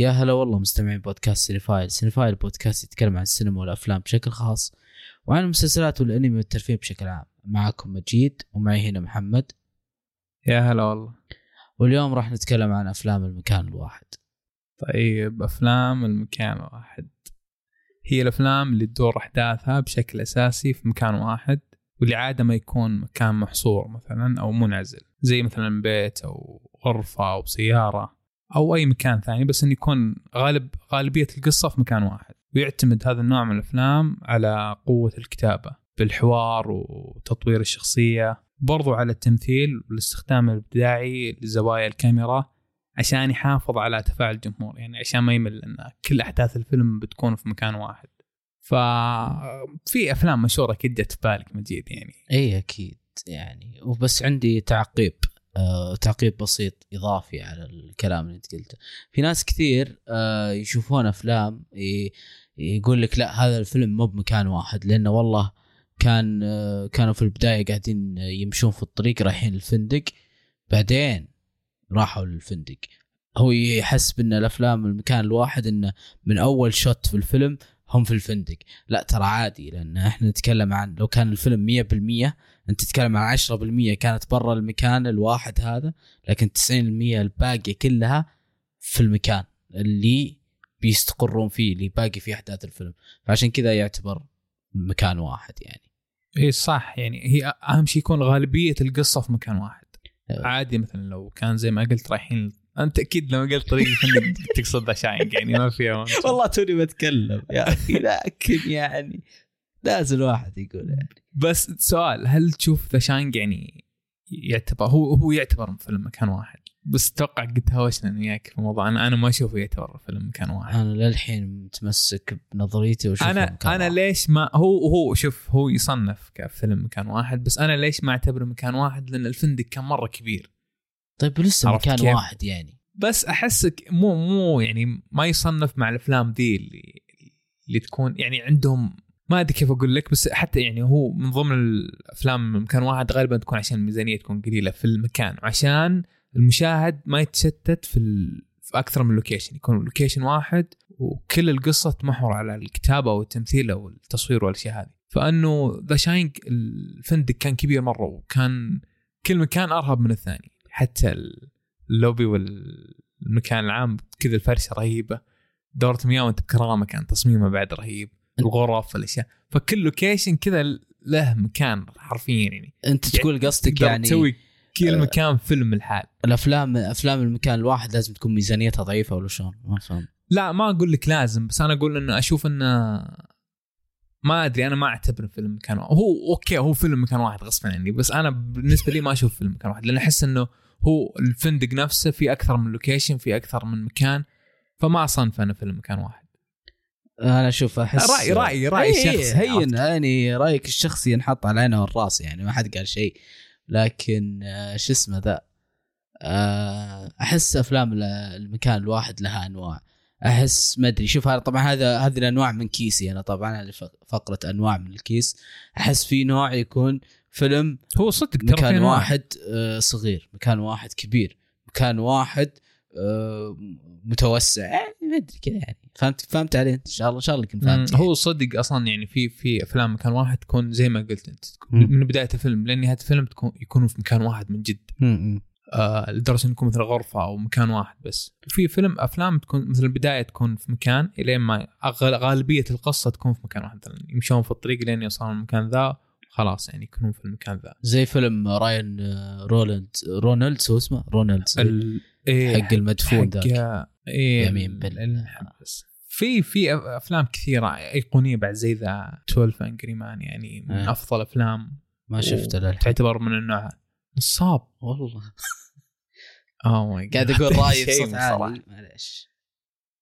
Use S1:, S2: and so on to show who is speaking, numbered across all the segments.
S1: يا هلا والله مستمعين بودكاست سينيفايل. سينيفايل بودكاست يتكلم عن السينما والأفلام بشكل خاص وعن المسلسلات والأنمي والترفيه بشكل عام. معكم مجيد ومعي هنا محمد.
S2: يا هلا والله.
S1: واليوم راح نتكلم عن أفلام المكان الواحد.
S2: طيب أفلام المكان الواحد. هي الأفلام اللي تدور أحداثها بشكل أساسي في مكان واحد واللي عادة ما يكون مكان محصور مثلا أو منعزل. زي مثلا بيت أو غرفة أو سيارة. أو أي مكان ثاني بس انه يكون غالب غالبية القصة في مكان واحد. ويعتمد هذا النوع من الأفلام على قوة الكتابة بالحوار وتطوير الشخصية برضو على التمثيل والاستخدام الإبداعي لزوايا الكاميرا عشان يحافظ على تفاعل الجمهور يعني عشان ما يمل لأن كل أحداث الفيلم بتكون في مكان واحد. ففي أفلام مشهورة أكيد جت في بالك مجيد يعني.
S1: اي أكيد يعني. وبس عندي تعقيب. تعقيب بسيط إضافي على الكلام اللي أنت قلته. في ناس كثير آه يشوفون أفلام يقول لك لا هذا الفيلم مو بمكان واحد لأنه والله كان آه كانوا في البداية قاعدين يمشون في الطريق رايحين الفندق بعدين راحوا للفندق. هو يحسب ان الأفلام المكان الواحد إنه من أول شوت في الفيلم هم في الفندق. لا ترى عادي لأن إحنا نتكلم عن لو كان الفيلم 100% أنت تتكلم عن 10% كانت برا المكان الواحد هذا لكن 90% الباقيه كلها في المكان اللي بيستقرون فيه اللي باقي فيه أحداث الفيلم. فعشان كذا يعتبر مكان واحد يعني.
S2: إي صح يعني هي أهم شيء يكون غالبية القصة في مكان واحد. أيوة. عادي مثلا لو كان زي ما قلت رايحين انت أكيد لما قلت طريق الفندق تقصد The Shining يعني ما فيها
S1: والله توني بتكلم يا أخي لكن يعني لازم الواحد يقول يعني.
S2: بس سؤال هل تشوف ذا شاينج يعني يعتبر هو هو يعتبر فيلم مكان واحد؟ بس أتوقع قد تهاوشنا أنا وياك في الموضوع. أنا أنا ما أشوفه يعتبر فيلم مكان واحد.
S1: أنا للحين متمسك بنظريتي وشوف
S2: أنا أنا واحد. ليش ما هو هو شوف هو يصنف كفيلم مكان واحد بس أنا ليش ما أعتبره مكان واحد؟ لأن الفندق كان مرة كبير.
S1: طيب لسه مكان كيف؟ واحد يعني.
S2: بس أحسك مو مو يعني ما يصنف مع الأفلام ذي اللي اللي تكون يعني عندهم ما أدري كيف أقول لك بس حتى يعني هو من ضمن الأفلام مكان واحد غالبا تكون عشان الميزانية تكون قليلة في المكان وعشان المشاهد ما يتشتت في, ال... في أكثر من location يكون location واحد وكل القصة تمحور على الكتابة والتمثيل أو التصوير والأشياء هذه. فأنه The Shining الفندق كان كبير مرة وكان كل مكان أرهب من الثاني. حتى اللوبي والمكان العام كذا الفرشة رهيبة. دورة مياه وانت بكرامه كان تصميمه بعد رهيب. الغرف الاشياء فكل location كذا له مكان حرفيا يعني.
S1: أنت تقول قصدك يعني
S2: تسوي كل آه مكان فيلم الحال
S1: الأفلام أفلام المكان الواحد لازم تكون ميزانيتها ضعيفة ولا شلون؟ ما فهمت
S2: لا ما أقول لك لازم بس أنا أقول إنه أشوف إنه ما أدري أنا ما أعتبر فيلم مكان واحد. هو أوكي هو فيلم مكان واحد غصبا عني بس أنا بالنسبة لي ما أشوف فيلم مكان واحد لأن أحس إنه هو الفندق نفسه في أكثر من location في أكثر من مكان فما اصنف أنا فيلم مكان واحد.
S1: أنا أشوف احس
S2: رايي رايي رايي
S1: شخصي هين يعني رأيك الشخصي ينحط على العين والراس يعني ما حد قال شيء. لكن آه، شو اسمه ذا؟ آه، أحس أفلام المكان الواحد لها أنواع. أحس ما أدري. شوف هذا طبعا هذا هذه الأنواع من كيسي. أنا طبعا فقرة أنواع من الكيس. أحس في نوع يكون فيلم
S2: هو صدق
S1: مكان واحد آه، صغير مكان واحد كبير مكان واحد متوسع. يعني ما أدري كذا يعني. فهمت فهمت علي؟ إن شاء الله إن شاء الله كنت فهمت
S2: هو صدق أصلا يعني في في أفلام مكان واحد تكون زي ما قلت أنت. من بداية الفيلم لأن نهاية الفيلم تكون يكونوا في مكان واحد من جد. آه لدرجة يكون مثل غرفة أو مكان واحد بس. في فيلم أفلام تكون مثل البداية تكون في مكان إلين ما غالبية القصة تكون في مكان واحد. مثلا يمشون في الطريق لين يوصلون المكان ذا خلاص يعني يكونون في المكان ذا.
S1: زي فيلم راين آه، رولند رونالد هو اسمه؟ رونالد ال... إيه حق المدفون ذاك.
S2: إيه يمين بالحبس في في أفلام كثيرة أيقونية بعد زي ذا 12 انجري مان يعني من آه. أفضل أفلام.
S1: ما شفته للحين.
S2: تعتبر من النوع نصاب
S1: والله.
S2: اوه ماي
S1: قاعد أقول رأيي بصوت عالي معليش.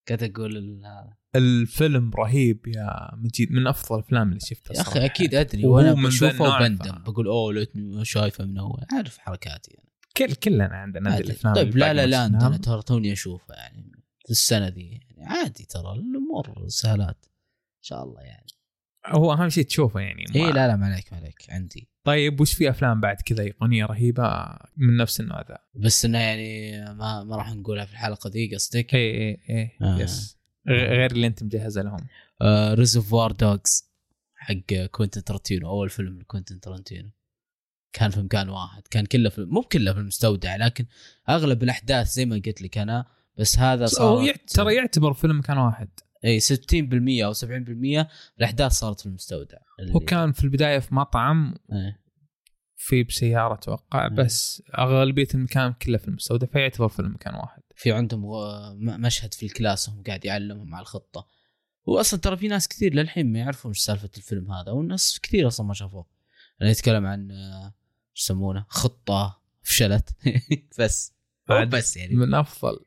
S1: قاعد أقول هذا
S2: الفيلم رهيب يا مجيد من أفضل الأفلام اللي شفتها
S1: يا أخي أكيد أدري وأنا بشوفه وبندم بقول أوه ليتني شايفه من اول اعرف حركاتي يعني.
S2: كل كلنا عندنا هذه
S1: الأفلام طيب لا لا لا أنا ترى توني أشوفه يعني في السنة ذي يعني. عادي ترى الأمور سهلات. إن شاء الله يعني.
S2: هو أهم شيء تشوفه يعني
S1: اي لا لا ما عليك ما عليك. عندي.
S2: طيب وش في أفلام بعد كذا ايقونيه رهيبة من نفس النوع ذا؟
S1: بس إنه يعني ما ما راح نقولها في الحلقة دي قصدك؟
S2: اي اي اي
S1: آه.
S2: yes غير اللي أنت مجهزة لهم.
S1: Reservoir Dogs حق كوينتن ترنتينو أول فيلم لكوينتن ترنتينو كان في مكان واحد كان كله في مو كله في المستودع لكن أغلب الأحداث زي ما قلت لك أنا بس هذا صار
S2: ترى يعتبر فيلم مكان واحد.
S1: إي 60% أو 70% الأحداث صارت في المستودع.
S2: هو كان في البداية في مطعم
S1: إيه.
S2: في بسيارة أتوقع
S1: مم.
S2: بس أغلبية المكان كله في المستودع فيعتبر فيلم مكان واحد.
S1: في عندهم مشهد في ال class وهم قاعد يعلمهم على الخطة. واصلا ترى في ناس كثير للحين ما يعرفون إيش سالفة الفيلم هذا والناس كثير أصلا ما شافوه. أنا يتكلم عن آه، إيش يسمونه خطة فشلت. بس بس يعني.
S2: من أفضل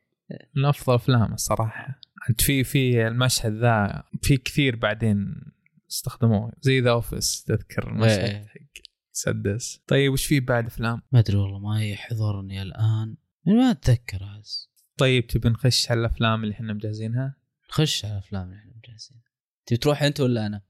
S2: من أفضل افلام الصراحه انت في في المشهد ذا في كثير بعدين استخدموه زي The Office تذكر
S1: إيه.
S2: المشهد حق مسدس طيب وش في بعد أفلام؟
S1: ما أدري والله ما يحضرني الآن يعني ما أتذكر احس
S2: طيب تبي نخش على الأفلام اللي إحنا مجهزينها؟
S1: خش على الأفلام اللي إحنا مجهزين تبي تروح أنت ولا أنا؟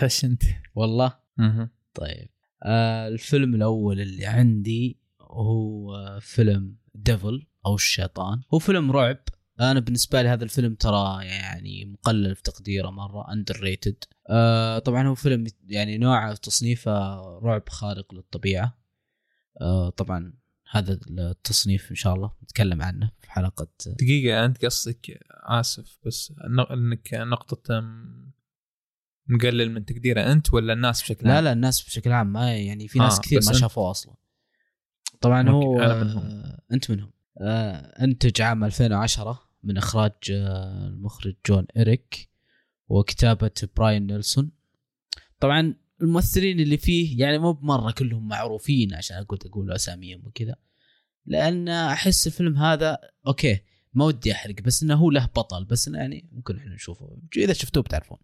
S2: خش أنت
S1: والله
S2: مه.
S1: طيب آه الفيلم الأول اللي عندي هو فيلم Devil أو الشيطان هو فيلم رعب أنا بالنسبة لي هذا الفيلم ترى يعني مقلل في تقديره مرة underrated آه طبعا هو فيلم يعني نوعه تصنيفه رعب خارق للطبيعة. آه طبعا هذا التصنيف إن شاء الله نتكلم عنه في حلقة.
S2: دقيقة أنت قصدك آسف بس ن- إنك نقطة م- مقلل من تقديره أنت ولا الناس بشكل
S1: لا
S2: عام؟
S1: لا الناس بشكل عام ما يعني في ناس
S2: آه،
S1: كثير ما شافوه أصلا. طبعا هو
S2: أنا منهم.
S1: آه، أنت منهم. آه، إنتج عام 2010 من إخراج آه، المخرج جون إريك وكتابة براين نيلسون. طبعا الممثلين اللي فيه يعني مو بمرة كلهم معروفين عشان أقول أقول أساميهم وكذا لأن أحس الفيلم هذا okay ما ودي أحرق بس إنه هو له بطل بس إنه يعني ممكن إحنا نشوفه. إذا شفتوه بتعرفون.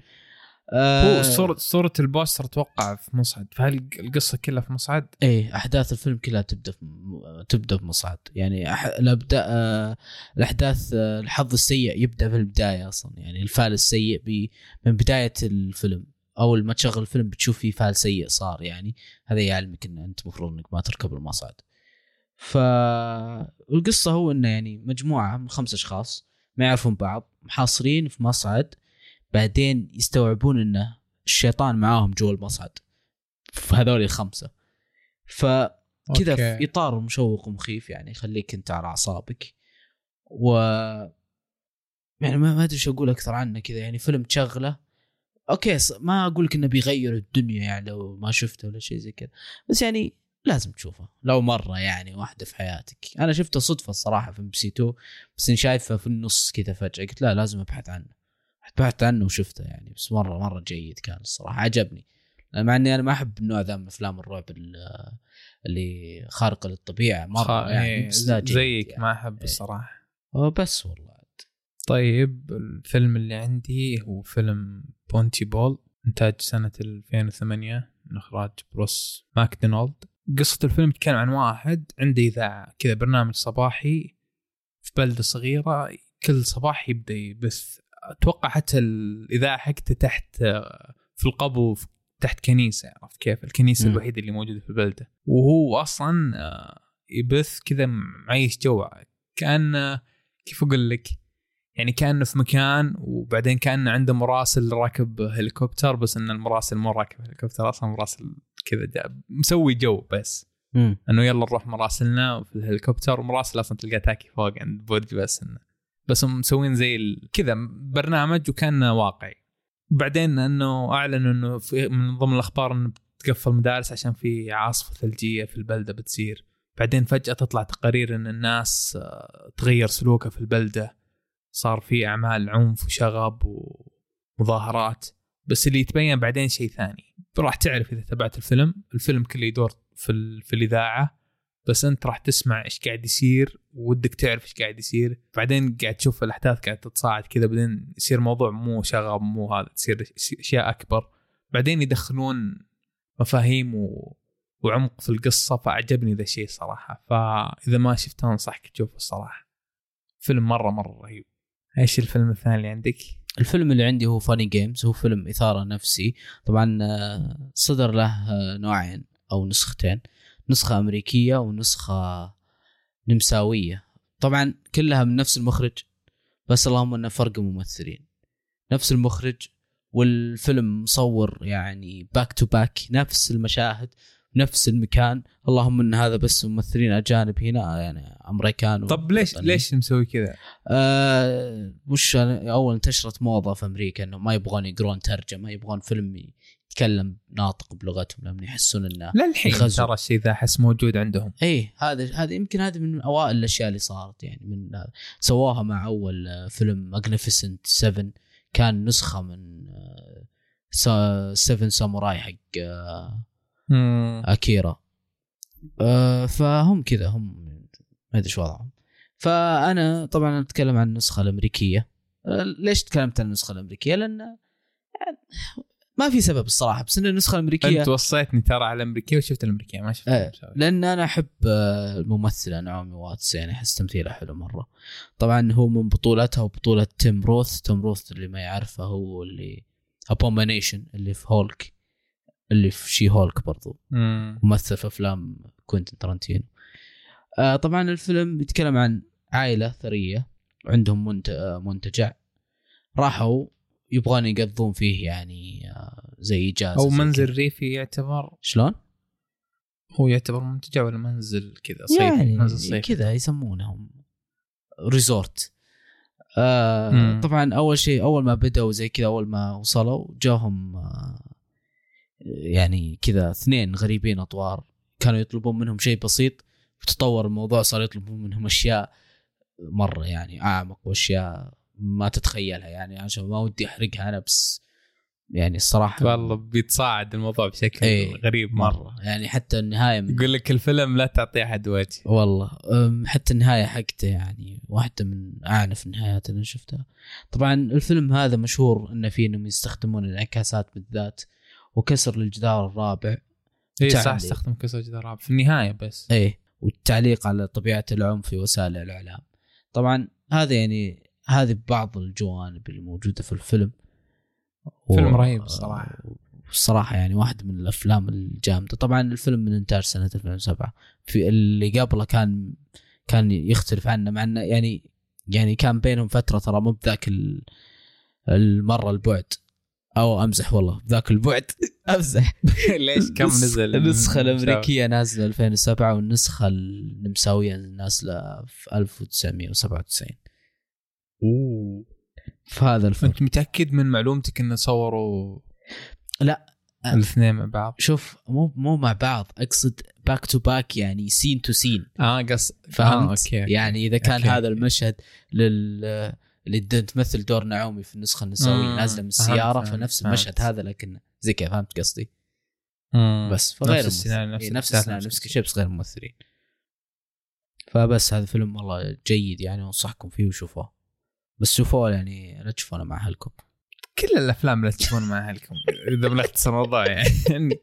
S1: آه،
S2: هو صورة صورة ال poster أتوقع في مصعد. فهل القصة كلها في مصعد؟
S1: إيه أحداث الفيلم كلها تبدأ في تبدأ بمصعد يعني أح... الابدا آه... الأحداث آه... الحظ السيء يبدأ في البداية أصلا. يعني الفال السيء بي... من بداية الفيلم. اول ما تشغل الفيلم بتشوف فيه فال سيء صار. يعني هذا يعلمك إن أنت المفروض إنك ما تركب المصعد. فالقصة هو إنه يعني مجموعة من خمس أشخاص ما يعرفون بعض محاصرين في مصعد. بعدين يستوعبون انه الشيطان معاهم جوا المصعد. فهذول الخمسه فكذا. في إطار مشوق ومخيف يعني يخليك أنت على أعصابك. و يعني ما أدري إيش أقول أكثر عنه كذا يعني فيلم تشغله okay ما أقول لك إنه بيغير الدنيا يعني لو ما شفته ولا شيء زي كذا. بس يعني لازم تشوفه لو مرة يعني واحدة في حياتك. أنا شفته صدفة الصراحة في MBC 2 بس إني شايفه في النص كذا فجأة. قلت لا لازم أبحث عنه. بحثت عنه وشفته يعني بس مرة مرة جيد كان الصراحة عجبني مع إني أنا ما أحب النوع ذا من أفلام الرعب ال- اللي خارقة للطبيعة مرة
S2: خا-
S1: يعني
S2: إيه،
S1: بس لا
S2: زيك
S1: يعني.
S2: ما أحب
S1: إيه.
S2: الصراحة
S1: هو بس والله
S2: طيب الفيلم اللي عندي هو فيلم بونتي بول إنتاج سنة 2008 من إخراج بروس ماكدونالد قصة الفيلم تتكلم عن واحد عنده إذاعة كذا برنامج صباحي في بلدة صغيرة كل صباح يبدأ يبث أتوقع حتى الإذاعة حقته تحت في القبو تحت كنيسة عرفت كيف؟ الكنيسة
S1: مم.
S2: الوحيدة اللي موجودة في البلدة وهو أصلا آه، يبث كذا معيش جو كان آه، كيف أقول لك؟ يعني كأنه في مكان وبعدين كأن عنده مراسل راكب هليكوبتر بس إن المراسل مو راكب هليكوبتر أصلا مراسل كذا مسوي جو بس.
S1: مم.
S2: إنه يلا نروح مراسلنا في الهليكوبتر ومراسل أصلا تلقاه تاكي فوق عند برج بس إنه. بس هم مسوين زي كذا برنامج وكان واقعي. بعدين إنه أعلنوا إنه في من ضمن الأخبار إنه بتقفل مدارس عشان في عاصفة ثلجيه في البلدة بتصير. بعدين فجأة تطلع تقارير إن الناس آه، تغير سلوكها في البلدة. صار في أعمال عنف وشغب ومظاهرات. بس اللي يتبين بعدين شيء ثاني. راح تعرف إذا تابعت الفيلم. الفيلم كله يدور في. في الإذاعة. بس أنت راح تسمع إيش قاعد يصير. ودك تعرف إيش قاعد يصير. بعدين قاعد تشوف الأحداث قاعد تتصاعد كذا بعدين يصير موضوع مو شغب مو هذا تصير أشياء أكبر. بعدين يدخلون مفاهيم و... وعمق في القصة فأعجبني ذا الشيء صراحة. فإذا ما شفته أنصحك تشوفه الصراحة. فيلم مره مرة رهيب. إيش الفيلم الثاني اللي عندك؟
S1: الفيلم اللي عندي هو Funny Games هو فيلم إثارة نفسي. طبعا آه، صدر له آه، نوعين أو نسختين. نسخة أمريكية ونسخة نمساوية طبعا كلها من نفس المخرج بس اللهم انه فرق ممثلين نفس المخرج والفيلم مصور يعني back to back نفس المشاهد نفس المكان اللهم إن هذا بس ممثلين أجانب هنا يعني أمريكان
S2: طب ليش. ليش مسوي كذا؟
S1: آه وش أول انتشرت موضه في أمريكا إنه ما يبغون يقرون ترجمة يبغون فيلم يتكلم ناطق بلغتهم لأنه يحسون إنه
S2: للحين
S1: يغزو.
S2: ترى الشيء ذا أحس موجود عندهم.
S1: إيه هذا هذا يمكن هذه من أوائل الأشياء اللي صارت يعني من سواها مع أول آه، فيلم Magnificent 7 كان نسخة من آه، 7 Samurai حق آه، أكيرا. آه، فهم كذا هم ما أدري شو وضعهم. فأنا طبعا أتكلم عن النسخه الأمريكية. آه، ليش تكلمت عن النسخة الأمريكية؟ لأن يعني ما في سبب الصراحة بس ان النسخة الأمريكية
S2: أنت وصيتني ترى على الأمريكية وشفت الأمريكية ما شفت. النمساوي.
S1: لأن أنا أحب آه، الممثله نعومي واتس يعني أحس تمثيلها حلو مرة طبعا هو من بطولتها وبطولة تيم روث تيم روث اللي ما يعرفه هو اللي Abomination اللي في هولك اللي في She-Hulk برضو
S2: مم.
S1: ممثل في أفلام كوينتن ترنتينو آه طبعا الفيلم يتكلم عن عائلة ثرية عندهم آه، منتجع راحوا يبغون يقضون فيه يعني آه زي
S2: إجازة
S1: أو
S2: منزل. ريفي يعتبر
S1: شلون؟
S2: هو يعتبر منتجع ولا منزل كذا صيفي
S1: يعني
S2: منزل صيفي
S1: كذا يسمونهم ريزورت آه
S2: مم.
S1: طبعا أول شيء أول ما بدأوا زي كذا أول ما وصلوا جاهم آه يعني كذا اثنين غريبين أطوار كانوا يطلبون منهم شيء بسيط وتطور الموضوع صار يطلبون منهم أشياء مرة يعني أعمق وأشياء ما تتخيلها. يعني عشان ما ودي أحرقها أنا بس يعني الصراحة
S2: والله بيتصاعد الموضوع بشكل
S1: إيه،
S2: غريب
S1: مرة. يعني حتى النهاية من
S2: يقول لك الفيلم لا تعطيه أحد وجه.
S1: والله. حتى النهاية حقته يعني واحدة من أعنف النهايات اللي شفتها. طبعا الفيلم هذا مشهور أنه فيه أنهم يستخدمون الانعكاسات بالذات وكسر الجدار الرابع.
S2: اي صح. استخدم كسر جدار في النهاية بس.
S1: إيه والتعليق على طبيعة العنف في وسائل الإعلام. طبعا هذا يعني هذه بعض الجوانب اللي موجودة في الفيلم.
S2: فيلم رهيب الصراحة.
S1: الصراحة يعني واحد من الأفلام الجامدة. طبعا الفيلم من إنتاج سنة 2007 في اللي قبله كان كان يختلف عنه مع إنه يعني يعني كان بينهم فترة ترى مو بذاك ال- المرة البعد. أو أمزح والله بذاك البعد. أمزح.
S2: ليش؟ كم نزل؟
S1: النسخة الأمريكية نازلة 2007 والنسخة النمساوية نازلة في 1997
S2: أوه
S1: فهذا الفرق
S2: أنت متأكد من معلومتك إنه صوروا
S1: لا.
S2: الاثنين مع بعض
S1: شوف مو مو مع بعض أقصد back to back يعني scene to scene
S2: آه قص
S1: فهمت؟
S2: آه، okay. okay.
S1: يعني إذا كان
S2: okay.
S1: هذا المشهد لل اللي تمثل دور نعومي في النسخة النمساوية
S2: مم.
S1: نازلة من السيارة
S2: فهمت،
S1: فنفس
S2: فهمت.
S1: المشهد هذا لكن زي كذا فهمت قصدي
S2: مم.
S1: بس فغير
S2: نفس السيناريو،
S1: الممثل-
S2: نفس
S1: إيه، نفس السيناريو
S2: نفس
S1: كل. شيء بس غير الممثلين فبس هذا فيلم والله جيد يعني أنصحكم فيه وشوفوه بس شوفوه يعني لا تشوفونه مع أهلكم.
S2: كل الأفلام اللي تشوفون مع أهلكم إذا بنختصر الموضوع يعني.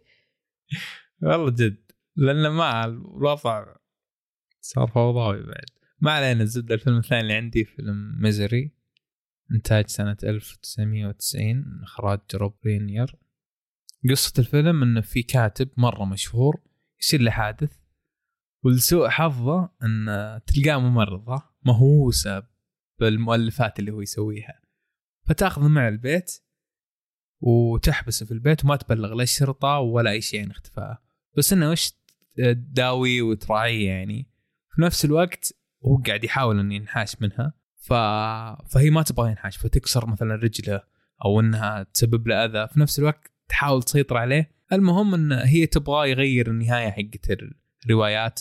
S2: والله جد لأن ما الوضع صار فوضوي بعد. ما علينا الزبده الفيلم الثاني اللي عندي فيلم Misery. إنتاج سنة 1990 إخراج روب رينير. قصة الفيلم إنه في كاتب مرة مشهور يصير له حادث ولسوء حظه إن تلقاه ممرضة مهووسة بالمؤلفات اللي هو يسويها. فتاخذه مع البيت وتحبسه في البيت وما تبلغ لا الشرطه ولا أي شيء عن اختفائه بس إنه وش تداوي وتراعيه يعني. في نفس الوقت هو قاعد يحاول إنه ينحاش منها. ف... فهي ما تبغى ينحاش فتكسر مثلا رجله أو إنها تسبب له أذى. في نفس الوقت تحاول تسيطر عليه. المهم إن هي تبغى يغير النهاية حقت الروايات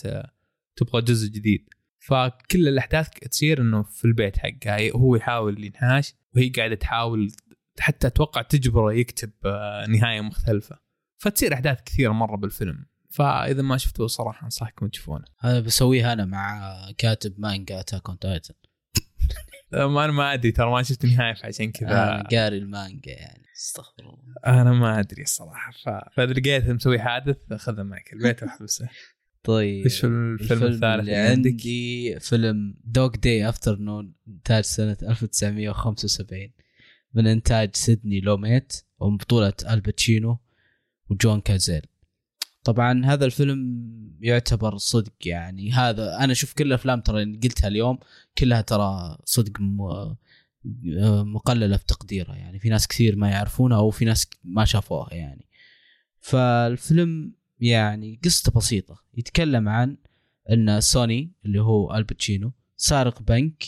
S2: تبغى جزء جديد. فكل الأحداث تصير إنه في البيت حقها هو يحاول ينحاش وهي قاعدة تحاول حتى أتوقع تجبره يكتب آه، نهاية مختلفة. فتصير أحداث كثيرة مرة بالفيلم. فإذا ما شفتوه صراحة أنصحكم تشوفونه.
S1: هذا بسويه أنا مع كاتب مانجا Attack on Titan
S2: آه، ما أنا ما أدري ترى ما شفت النهاية فعشان كذا.
S1: أنا قاري المانجا يعني. استغفر الله.
S2: أنا ما أدري الصراحة. ف... فإذا لقيت مسوي حادث خذه معك. البيت واحبسه
S1: طيب
S2: إيش الفيلم
S1: الفيلم
S2: الثالث
S1: اللي
S2: اللي عندك؟
S1: عندي؟ فيلم Dog Day Afternoon إنتاج سنة 1975 من إنتاج سيدني لوميت ومن بطولة الباتشينو وجون كازيل. طبعا هذا الفيلم يعتبر صدق يعني. هذا أنا أشوف كل الأفلام ترى اللي قلتها اليوم كلها ترى صدق مقللة في تقديرها يعني. في ناس كثير ما يعرفونها أو في ناس ما شافوها يعني. فالفيلم يعني قصته بسيطة. يتكلم عن إن سوني اللي هو الباتشينو سارق بنك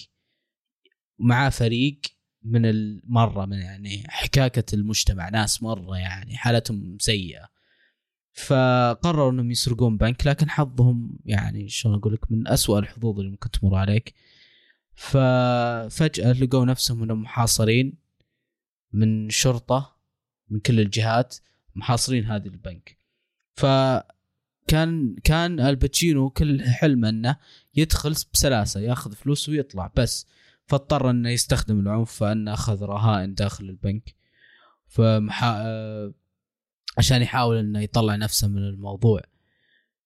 S1: معاه فريق من المرة من يعني حكاكة المجتمع ناس مرة يعني حالتهم سيئة. فقرروا إنهم يسرقون بنك لكن حظهم يعني شلون أقول لك من أسوأ الحظوظ اللي ممكن تمر عليك. ففجأة لقوا نفسهم إنهم محاصرين من شرطة من كل الجهات محاصرين هذه البنك. فكان كان الباتشينو كل حلمه انه يدخل بسلاسة ياخذ فلوس ويطلع بس. فاضطر انه يستخدم العنف فانه أخذ رهائن داخل البنك. فمحا... آه، عشان يحاول انه يطلع نفسه من الموضوع.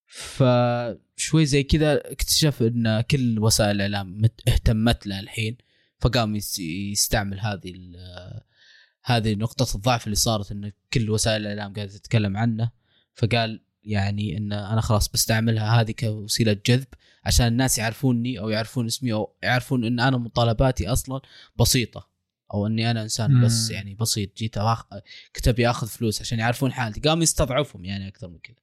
S1: فشوي زي كذا اكتشف إن كل وسائل الإعلام مت- اهتمت له الحين. فقام يس- يستعمل هذه هذه نقطة الضعف اللي صارت إن كل وسائل الإعلام قاعدة تتكلم عنه. فقال يعني إن أنا خلاص بستعملها هذه كوسيلة جذب عشان الناس يعرفوني أو يعرفون اسمي أو يعرفون إن أنا مطالباتي أصلا بسيطة أو إني أنا إنسان
S2: مم.
S1: بس يعني بسيط. جيت أخ... كنت ابي أخذ فلوس عشان يعرفون حالتي. قام يستضعفهم يعني أكثر من كذا.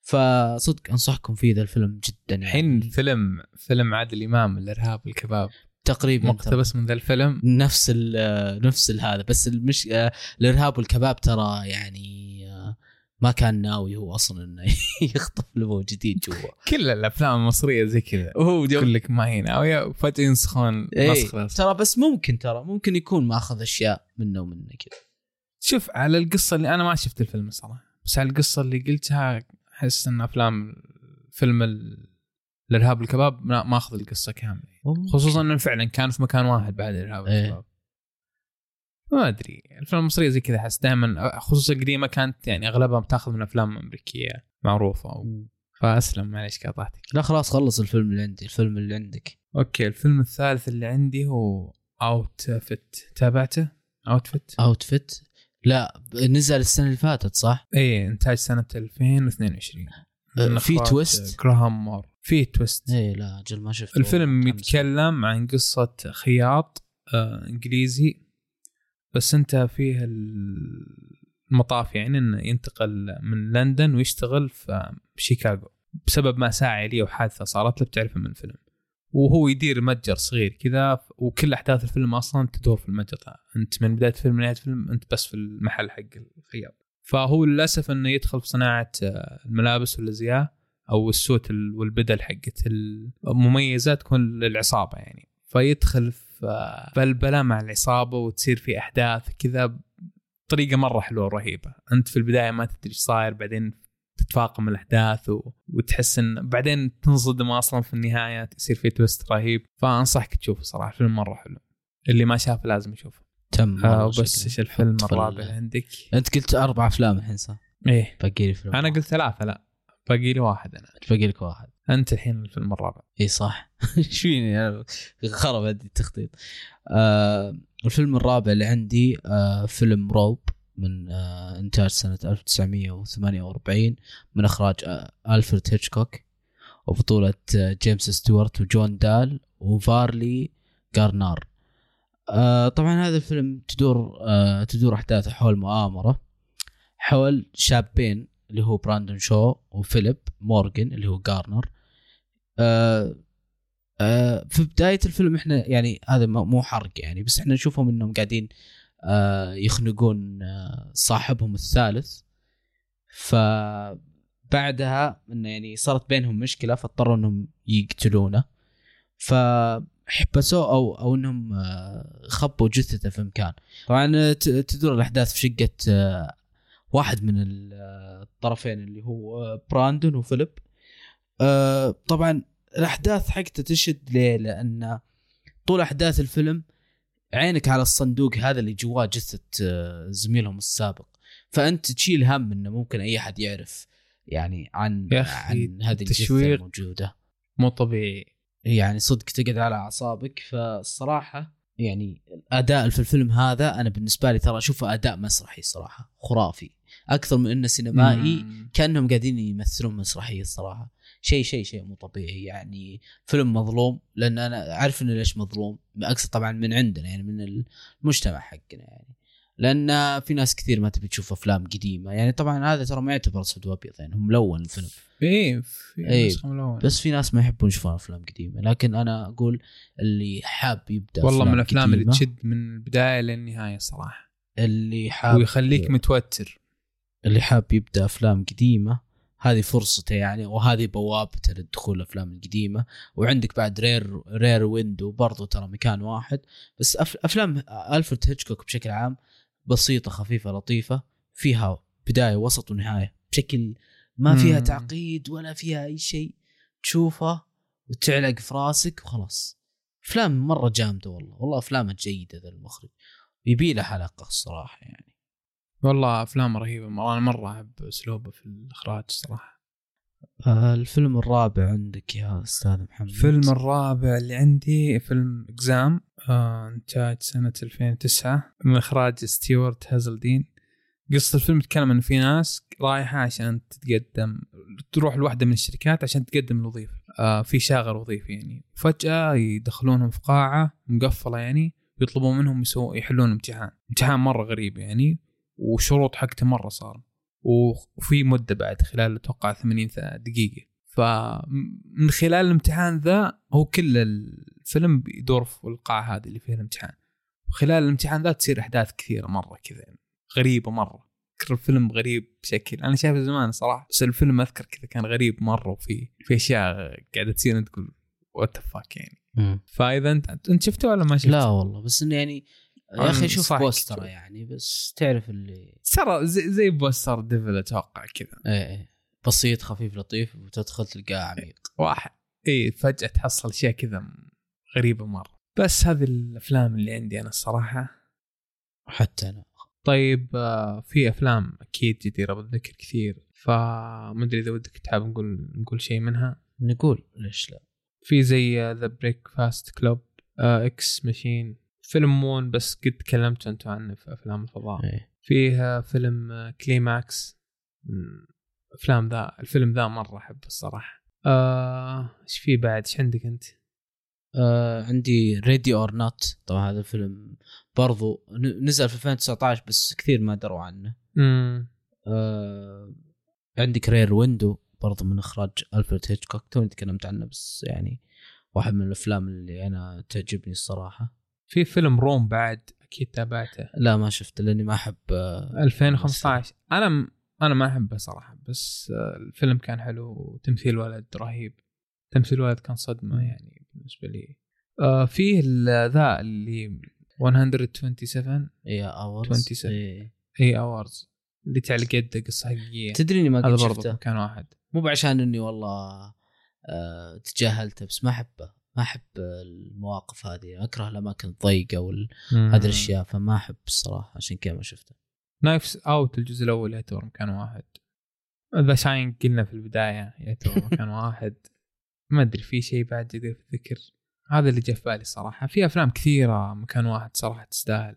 S1: فصدق أنصحكم فيه ذا الفيلم جدا يعني.
S2: الحين فيلم فيلم عادل إمام الإرهاب والكباب
S1: تقريبا
S2: مقتبس من ذا الفيلم؟
S1: نفس ال نفس هذا. بس المش الإرهاب والكباب ترى يعني ما كان ناوي هو أصلا إنه يخطف جديد جوا.
S2: كل الأفلام المصرية زي كذا.
S1: وهو
S2: يقول لك ما هي ناوية وفجأة ينسخون نسخ بس.
S1: ترى بس ممكن ترى ممكن يكون ماخذ أشياء منه ومنه كذا.
S2: شوف على القصة اللي أنا ما شفت الفيلم صراحة. بس على القصة اللي قلتها أحس إن أفلام فيلم ال- الإرهاب والكباب لا ماخذ القصة كاملة. خصوصا إنه فعلا كان في مكان واحد بعد الارهاب
S1: إيه.
S2: والكباب. ما أدري الأفلام المصرية زي كذا أحس دائما خصوصا قديمه كانت يعني أغلبها بتاخذ من أفلام أمريكية معروفة. و... فأسلم معليش قاطعتك.
S1: لا خلاص خلص الفيلم اللي عندي الفيلم اللي عندك.
S2: أوكي الفيلم الثالث اللي عندي هو Outfit تابعته؟ Outfit
S1: Outfit لا نزل السنة اللي فاتت صح؟
S2: اي إنتاج سنة 2022
S1: أه، في twist؟
S2: جراهام مور في twist
S1: إيه لا أجل ما شفته.
S2: الفيلم. يتكلم عن قصة خياط آه إنجليزي بس انت فيه المطاف يعني إنه ينتقل من لندن ويشتغل في شيكاغو بسبب مأساة عائلية وحادثة صارت له بتعرفها من الفيلم وهو يدير متجر صغير كذا وكل أحداث الفيلم أصلا تدور في المتجر. أنت من بداية الفيلم لنهاية الفيلم أنت بس في المحل حق الخياط. فهو للأسف إنه يدخل في صناعة آه، الملابس والأزياء أو السوت ال- والبدل حقت المميزه تكون للعصابة يعني. فيدخل في بلبله مع العصابة وتصير في أحداث كذا بطريقة مرة حلوة ورهيبه أنت في البداية ما تدري إيش صاير بعدين تتفاقم الأحداث و... وتحس إن بعدين تنصدم أصلا في النهاية يصير في تويست رهيب. فأنصحك تشوفه صراحة الفيلم مرة حلو. اللي ما شافه لازم يشوفه.
S1: تم
S2: آه
S1: شكله.
S2: إيش الفيلم الرابع عندك؟
S1: أنت قلت أربع أفلام الحين صح؟
S2: إيه.
S1: باقي لي فيلم
S2: أنا قلت ثلاثة لا. باقي لي واحد أنا.
S1: باقي لك واحد.
S2: أنت الحين الفيلم الرابع
S1: إي صح. إيش فيني خرب عندي التخطيط. آه الفيلم الرابع اللي عندي آه فيلم روب من آه إنتاج سنة 1948 من إخراج آه ألفريد هيتشكوك وبطولة آه جيمس ستيوارت وجون دال وفارلي جارنار. آه طبعا هذا الفيلم تدور آه تدور أحداثه حول مؤامرة حول شابين اللي هو براندون شو وفيليب مورغان اللي هو جارنر آه آه في بداية الفيلم إحنا يعني هذا مو حرق يعني بس إحنا نشوفهم إنهم قاعدين آه يخنقون صاحبهم الثالث. فبعدها إنه يعني صارت بينهم مشكلة فاضطروا إنهم يقتلونه. فحبسوه أو أو إنهم خبوا جثته في مكان. طبعا تدور الأحداث في شقة واحد من ال- الطرفين اللي هو براندون وفيليب. آه طبعا الأحداث حقته تشد ليه؟ لأن طول أحداث الفيلم عينك على الصندوق هذا اللي جواه جثة آه، زميلهم السابق فأنت تشيل هم إنه ممكن أي أحد يعرف يعني عن عن هذه
S2: الجثة.
S1: الموجودة
S2: مو طبيعي
S1: يعني صدق تقعد على أعصابك فالصراحة يعني الأداء في الفيلم هذا أنا بالنسبة لي ترى أشوفه أداء مسرحي صراحة خرافي أكثر من إنه سينمائي
S2: مم.
S1: كأنهم قاعدين يمثلون مسرحية الصراحه شيء شيء شيء مو طبيعي. يعني فيلم مظلوم لأن أنا أعرف إنه ليش مظلوم اقصد طبعا من عندنا يعني من المجتمع حقنا يعني. لأن في ناس كثير ما تبي تشوف أفلام قديمة. يعني طبعا هذا ترى ما يعتبر اسود وابيض يعني هم ملون الفيلم. إيه.
S2: ملونة.
S1: بس في ناس ما يحبون يشوفون أفلام قديمة. لكن أنا أقول اللي حاب يبدأ
S2: والله من الأفلام اللي تشد من البداية للنهاية صراحة.
S1: اللي حاب
S2: ويخليك متوتر.
S1: اللي حاب يبدأ أفلام قديمة هذه فرصته يعني وهذه بوابته للدخول الأفلام القديمة. وعندك بعد رير رير ويندو برضو ترى مكان واحد. بس أفلام الفريد هيتشكوك بشكل عام بسيطة خفيفة لطيفة فيها بداية وسط ونهاية. بشكل ما فيها
S2: مم.
S1: تعقيد ولا فيها أي شيء. تشوفه وتعلق في راسك وخلاص. أفلام مرة جامدة والله. والله افلامه جيدة ذا المخرج. يبي له حلقة الصراحة يعني.
S2: والله أفلام رهيبة. مرة أنا مرة أحب اسلوبه في الإخراج صراحة.
S1: آه، الفيلم الرابع عندك يا أستاذ محمد.
S2: الفيلم الرابع اللي عندي فيلم إكزام آه إنتاج سنة 2009 من إخراج ستيوارت هازلدين. قصة الفيلم تتكلم إن في ناس رايحة عشان تتقدم تروح لواحدة من الشركات عشان تقدم الوظيفة. آه في شاغر وظيفي يعني. فجأة يدخلونهم في قاعة مقفلة يعني ويطلبون منهم يسووا يحلون امتحان. امتحان مرة غريب يعني. وشروط حقته مرة صار. وفي مدة بعد خلال أتوقع 80 دقيقة. فمن خلال الامتحان ذا هو كل الفيلم بيدور في القاعة هذه اللي فيها الامتحان. وخلال الامتحان ذا تصير أحداث كثيرة مرة كذا يعني غريبة مرة. أذكر الفيلم غريب بشكل أنا شايفه زمان صراحة بس الفيلم أذكر كذا كان غريب مرة وفي في أشياء قاعدة تصير تقول what fuck يعني.
S1: مم.
S2: فإذا أنت أنت شفته ولا ما شفته؟
S1: لا والله بس إنه يعني يا أخي شوف
S2: poster.
S1: يعني بس تعرف اللي
S2: ترى زي, زي poster Devil أتوقع كذا.
S1: إيه إيه. بسيط خفيف لطيف وتدخل تلقاه عميق.
S2: واحد. إي فجأة تحصل اشياء كذا غريبة مرة. بس هذه الأفلام اللي عندي أنا الصراحة.
S1: حتى أنا.
S2: طيب آه، في أفلام أكيد جديرة بالذكر كثير. فما أدري إذا ودك تحب نقول نقول شيء منها.
S1: نقول ليش لا؟
S2: في زي The Breakfast Club Ex Machina فيلم Moon بس قد تكلمتوا أنتم عنه في أفلام الفضاء.
S1: إيه.
S2: فيه فيلم آه، Climax. أفلام ذا الفيلم ذا مرة أحبه الصراحة. آه، إيش في بعد؟ إيش عندك أنت؟
S1: آه عندي Ready or Not. طبعا هذا الفيلم برضو نزل في 2019 بس كثير ما دروا عنه.
S2: امم
S1: آه عندك Rear Window برضو من إخراج ألفريد هيتشكوك. توني تكلمت عنه بس يعني واحد من الأفلام اللي أنا تعجبني الصراحة.
S2: في فيلم Room بعد أكيد تابعته.
S1: لا ما شفته لأني ما أحب آه
S2: 2015 أنا م... أنا ما أحبه صراحة بس آه، الفيلم كان حلو وتمثيل الولد رهيب. تمثيل الولد كان صدمة يعني بالنسبة لي. آه فيه ذا اللي 127
S1: يا Hours
S2: 27.
S1: إيه.
S2: اي Hours اللي تعلق يده قصه حقيقيه
S1: تدري إني ما قد شفته.
S2: مكان واحد.
S1: مو بعشان إني والله آه تجاهلته بس ما أحبه. ما أحب المواقف هذه أكره الأماكن الضيقة وال... هذه الأشياء فما أحب الصراحة عشان كذا ما شفته.
S2: Knives Out الجزء الأول يعتبر مكان واحد. The Shining قلنا في البداية يعتبر مكان واحد. ما أدري في شيء بعد جدير في الذكر. هذا اللي جاء في بالي صراحة. في أفلام كثيرة مكان واحد صراحة تستاهل.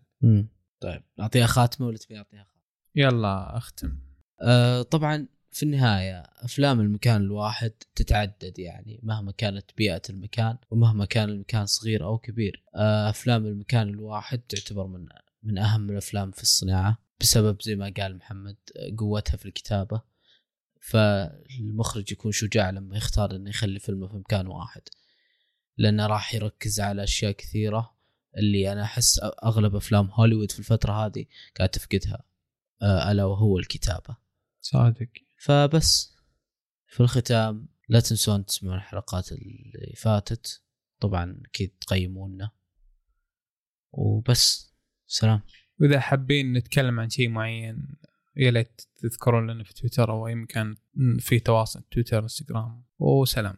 S1: طيب نعطيها خاتمة ولا تبي أعطيها خاتمة؟
S2: يلا أختم.
S1: آه طبعا في النهاية أفلام المكان الواحد تتعدد يعني مهما كانت بيئة المكان ومهما كان المكان صغير أو كبير. آه أفلام المكان الواحد تعتبر من من أهم الأفلام في الصناعة بسبب زي ما قال محمد آه، قوتها في الكتابة. فالمخرج يكون شجاع لما يختار إنه يخلي فيلمه في مكان واحد لأنه راح يركز على أشياء كثيرة اللي أنا أحس أغلب أفلام هوليوود في الفترة هذه قاعد تفقدها آه، ألا وهو الكتابة.
S2: صادق.
S1: فبس. في الختام لا تنسون تسمعون الحلقات اللي فاتت. طبعا أكيد تقيمونا. وبس. سلام.
S2: وإذا حابين نتكلم عن شيء معين يا ليت تذكرون لنا في تويتر أو أي مكان في تواصل تويتر إنستغرام. وسلام.